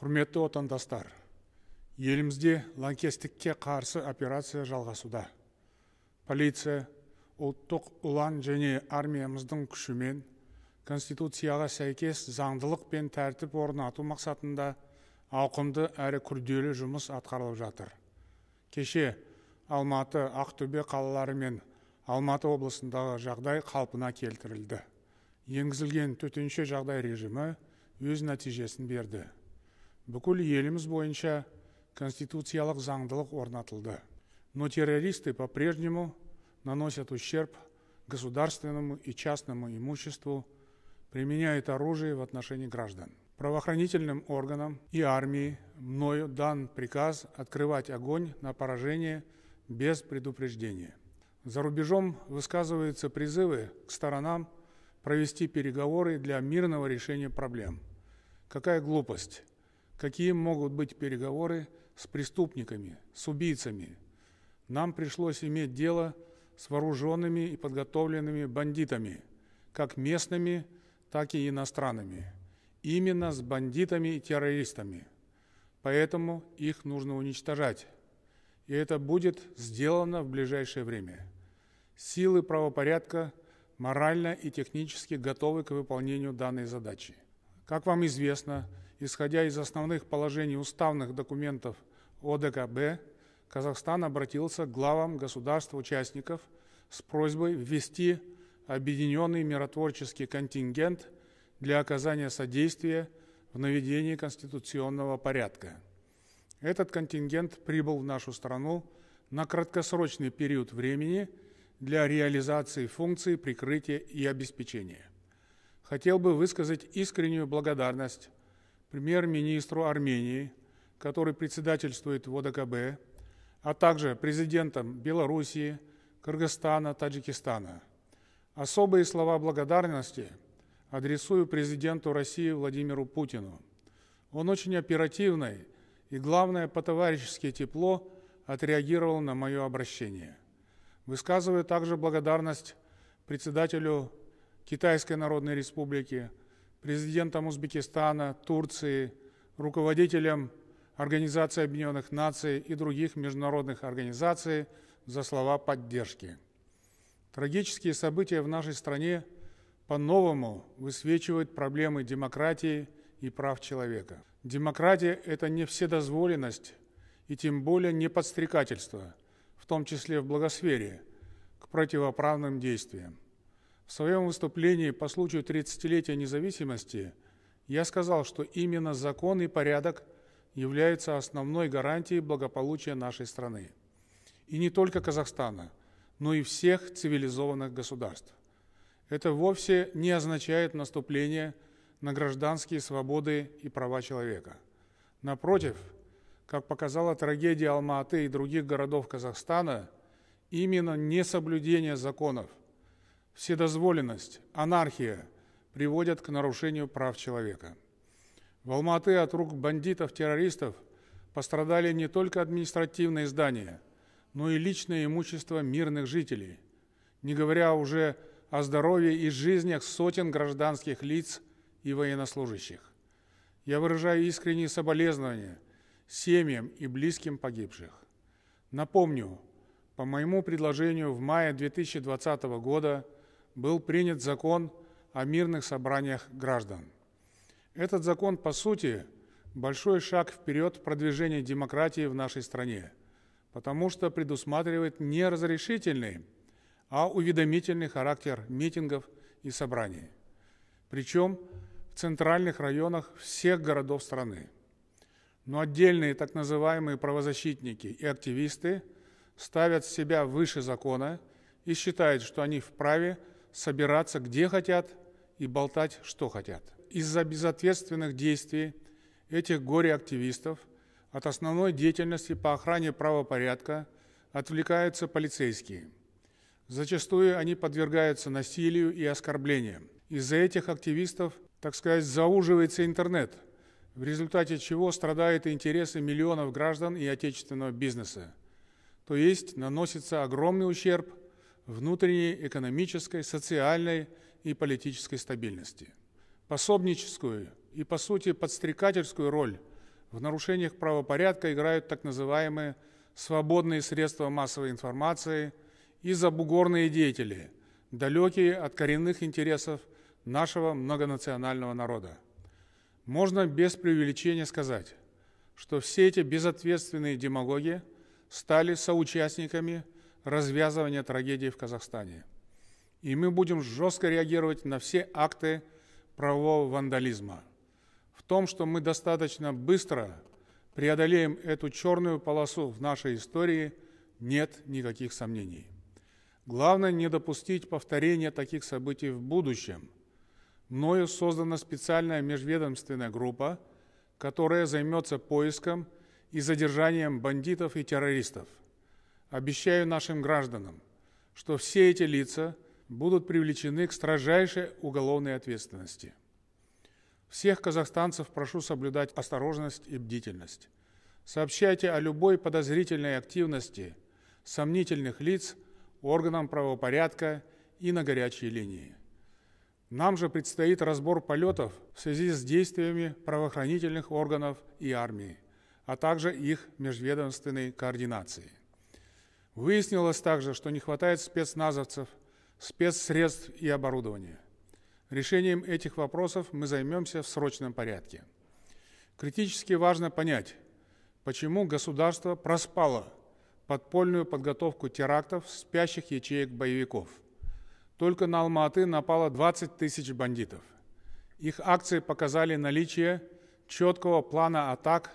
құрметті отандастар елімізде лаңкестікке қарсы операция жалғасуда. Полиция ұлттық ұлан және армиямыздың күшімен конституцияға сәйкес заңдылық пен тәртіп орнату мақсатында ауқымды әрі күрделі жұмыс атқарылып жатыр. Кеше алматы ақтөбе қалалары мен алматы облысындағы жағдай қалпына келтірілді. Енгізілген төтенше жағдай режимі өз нәтижесін берді. бүкіл еліміз бойынша конституциялық заңдылық орнатылды но террористы по прежнему наносят ущерб государственному и частному имуществу применяют оружие в отношении граждан правоохранительным органам и армии мною дан приказ открывать огонь на поражение без предупреждения. За рубежом высказываются призывы к сторонам провести переговоры для мирного решения проблем. Какая глупость! Какие могут быть переговоры с преступниками, с убийцами? Нам пришлось иметь дело с вооруженными и подготовленными бандитами, как местными, так и иностранными. Именно с бандитами и террористами. Поэтому их нужно уничтожать. И это будет сделано в ближайшее время. Силы правопорядка морально и технически готовы к выполнению данной задачи. Как вам известно, исходя из основных положений уставных документов ОДКБ, Казахстан обратился к главам государств-участников с просьбой ввести объединенный миротворческий контингент для оказания содействия в наведении конституционного порядка. Этот контингент прибыл в нашу страну на краткосрочный период времени для реализации функций прикрытия и обеспечения. Хотел бы высказать искреннюю благодарность премьер-министру Армении, который председательствует в ОДКБ, а также президентам Белоруссии, Кыргызстана, Таджикистана. Особые слова благодарности адресую президенту России Владимиру Путину. Он очень оперативный и, главное, по-товарищески тепло отреагировал на мое обращение. Высказываю также благодарность председателю Китайской Народной Республики, президентам Узбекистана, Турции, руководителям Организации Объединенных Наций и других международных организаций за слова поддержки. Трагические события в нашей стране по-новому высвечивают проблемы демократии и прав человека. Демократия – это не вседозволенность и тем более не подстрекательство, в том числе в благосфере, к противоправным действиям. В своем выступлении по случаю 30-летия независимости я сказал, что именно закон и порядок являются основной гарантией благополучия нашей страны. И не только Казахстана, но и всех цивилизованных государств. Это вовсе не означает наступление на гражданские свободы и права человека. Напротив, как показала трагедия Алма-Аты и других городов Казахстана, именно несоблюдение законов, вседозволенность, анархия приводят к нарушению прав человека. В Алма-Аты от рук бандитов-террористов пострадали не только административные здания, но и личное имущество мирных жителей, не говоря уже о здоровье и жизнях сотен гражданских лиц и военнослужащих. Я выражаю искренние соболезнования семьям и близким погибших. Напомню, по моему предложению в мае 2020 года был принят закон о мирных собраниях граждан. Этот закон, по сути, большой шаг вперед в продвижении демократии в нашей стране, потому что предусматривает не разрешительный, а уведомительный характер митингов и собраний. Причем в центральных районах всех городов страны. Но отдельные так называемые правозащитники и активисты ставят себя выше закона и считают, что они вправе собираться где хотят и болтать, что хотят. Из-за безответственных действий этих горе-активистов от основной деятельности по охране правопорядка отвлекаются полицейские. Зачастую они подвергаются насилию и оскорблениям. Из-за этих активистов, так сказать, зауживается интернет, в результате чего страдают интересы миллионов граждан и отечественного бизнеса. То есть наносится огромный ущерб внутренней экономической, социальной и политической стабильности. Пособническую и, по сути, подстрекательскую роль в нарушениях правопорядка играют так называемые свободные средства массовой информации и забугорные деятели, далекие от коренных интересов нашего многонационального народа. Можно без преувеличения сказать, что все эти безответственные демагоги стали соучастниками развязывания трагедии в Казахстане. И мы будем жестко реагировать на все акты правового вандализма. В том, что мы достаточно быстро преодолеем эту черную полосу в нашей истории, нет никаких сомнений. Главное не допустить повторения таких событий в будущем. Мною создана специальная межведомственная группа, которая займется поиском и задержанием бандитов и террористов. Обещаю нашим гражданам, что все эти лица будут привлечены к строжайшей уголовной ответственности. Всех казахстанцев прошу соблюдать осторожность и бдительность. Сообщайте о любой подозрительной активности сомнительных лиц органам правопорядка и на горячей линии. Нам же предстоит разбор полетов в связи с действиями правоохранительных органов и армии, а также их межведомственной координации. Выяснилось также, что не хватает спецназовцев, спецсредств и оборудования – Решением этих вопросов мы займемся в срочном порядке. Критически важно понять, почему государство проспало подпольную подготовку терактов спящих ячеек боевиков. Только на Алматы напало 20 тысяч бандитов. Их акции показали наличие четкого плана атак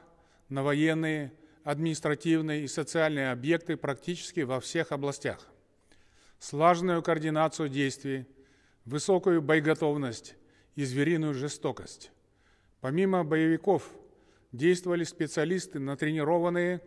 на военные, административные и социальные объекты практически во всех областях. Слаженную координацию действий высокую боеготовность и звериную жестокость. Помимо боевиков действовали специалисты, натренированные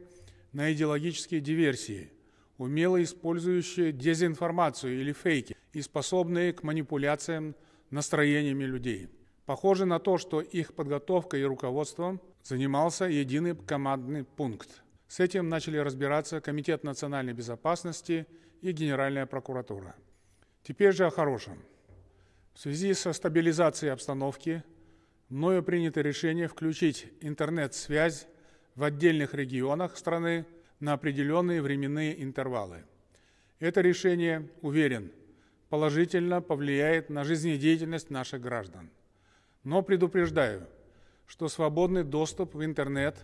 на идеологические диверсии, умело использующие дезинформацию или фейки и способные к манипуляциям настроениями людей. Похоже на то, что их подготовкой и руководством занимался единый командный пункт. С этим начали разбираться Комитет национальной безопасности и Генеральная прокуратура. Теперь же о хорошем. В связи со стабилизацией обстановки мною принято решение включить интернет-связь в отдельных регионах страны на определенные временные интервалы. Это решение, уверен, положительно повлияет на жизнедеятельность наших граждан. Но предупреждаю, что свободный доступ в интернет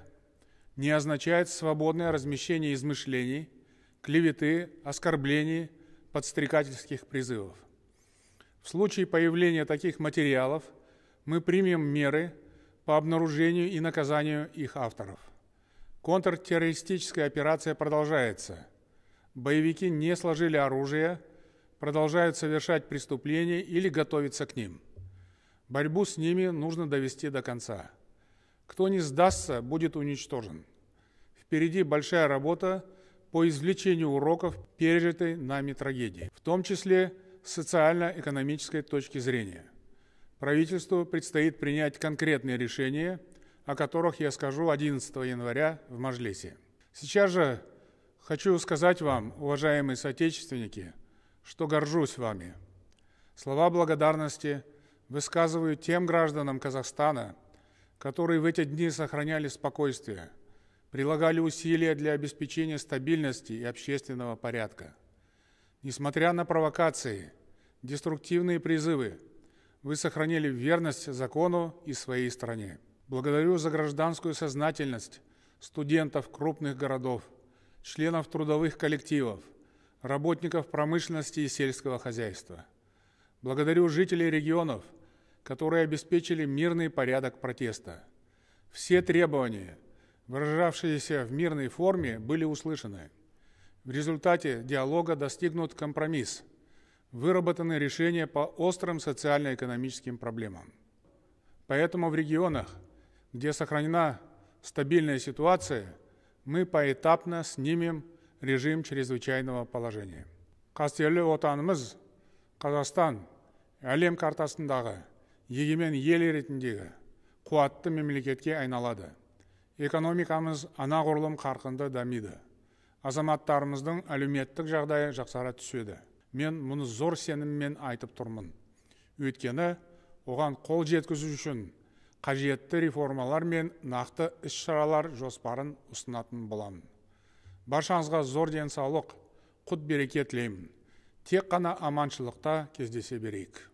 не означает свободное размещение измышлений, клеветы, оскорблений, подстрекательских призывов. В случае появления таких материалов мы примем меры по обнаружению и наказанию их авторов. Контртеррористическая операция продолжается. Боевики не сложили оружие, продолжают совершать преступления или готовиться к ним. Борьбу с ними нужно довести до конца. Кто не сдастся, будет уничтожен. Впереди большая работа по извлечению уроков пережитой нами трагедии, в том числе социально-экономической точки зрения. Правительству предстоит принять конкретные решения, о которых я скажу 11 января в Мажлисе. Сейчас же хочу сказать вам, уважаемые соотечественники, что горжусь вами. Слова благодарности высказываю тем гражданам Казахстана, которые в эти дни сохраняли спокойствие, прилагали усилия для обеспечения стабильности и общественного порядка – Несмотря на провокации, деструктивные призывы, вы сохранили верность закону и своей стране. Благодарю за гражданскую сознательность студентов крупных городов, членов трудовых коллективов, работников промышленности и сельского хозяйства. Благодарю жителей регионов, которые обеспечили мирный порядок протеста. Все требования, выражавшиеся в мирной форме, были услышаны. В результате диалога достигнут компромисс. Выработаны решения по острым социально-экономическим проблемам. Поэтому в регионах, где сохранена стабильная ситуация, мы поэтапно снимем режим чрезвычайного положения. қастерлі отанымыз қазақстан әлем картасындағы егемен ел ретіндегі қуатты мемлекетке айналады. Экономикамыз анағұрлым қарқынды дамиды. Азаматтарымыздың әлеуметтік жағдайы жақсара түседі. Мен мұны зор сеніммен айтып тұрмын. Өйткені оған қол жеткізу үшін қажетті реформалар мен нақты іс шаралар жоспарын ұсынатын боламын. Баршаңызға зор денсаулық құт береке тілеймін. Тек қана аманшылықта кездесе берейік.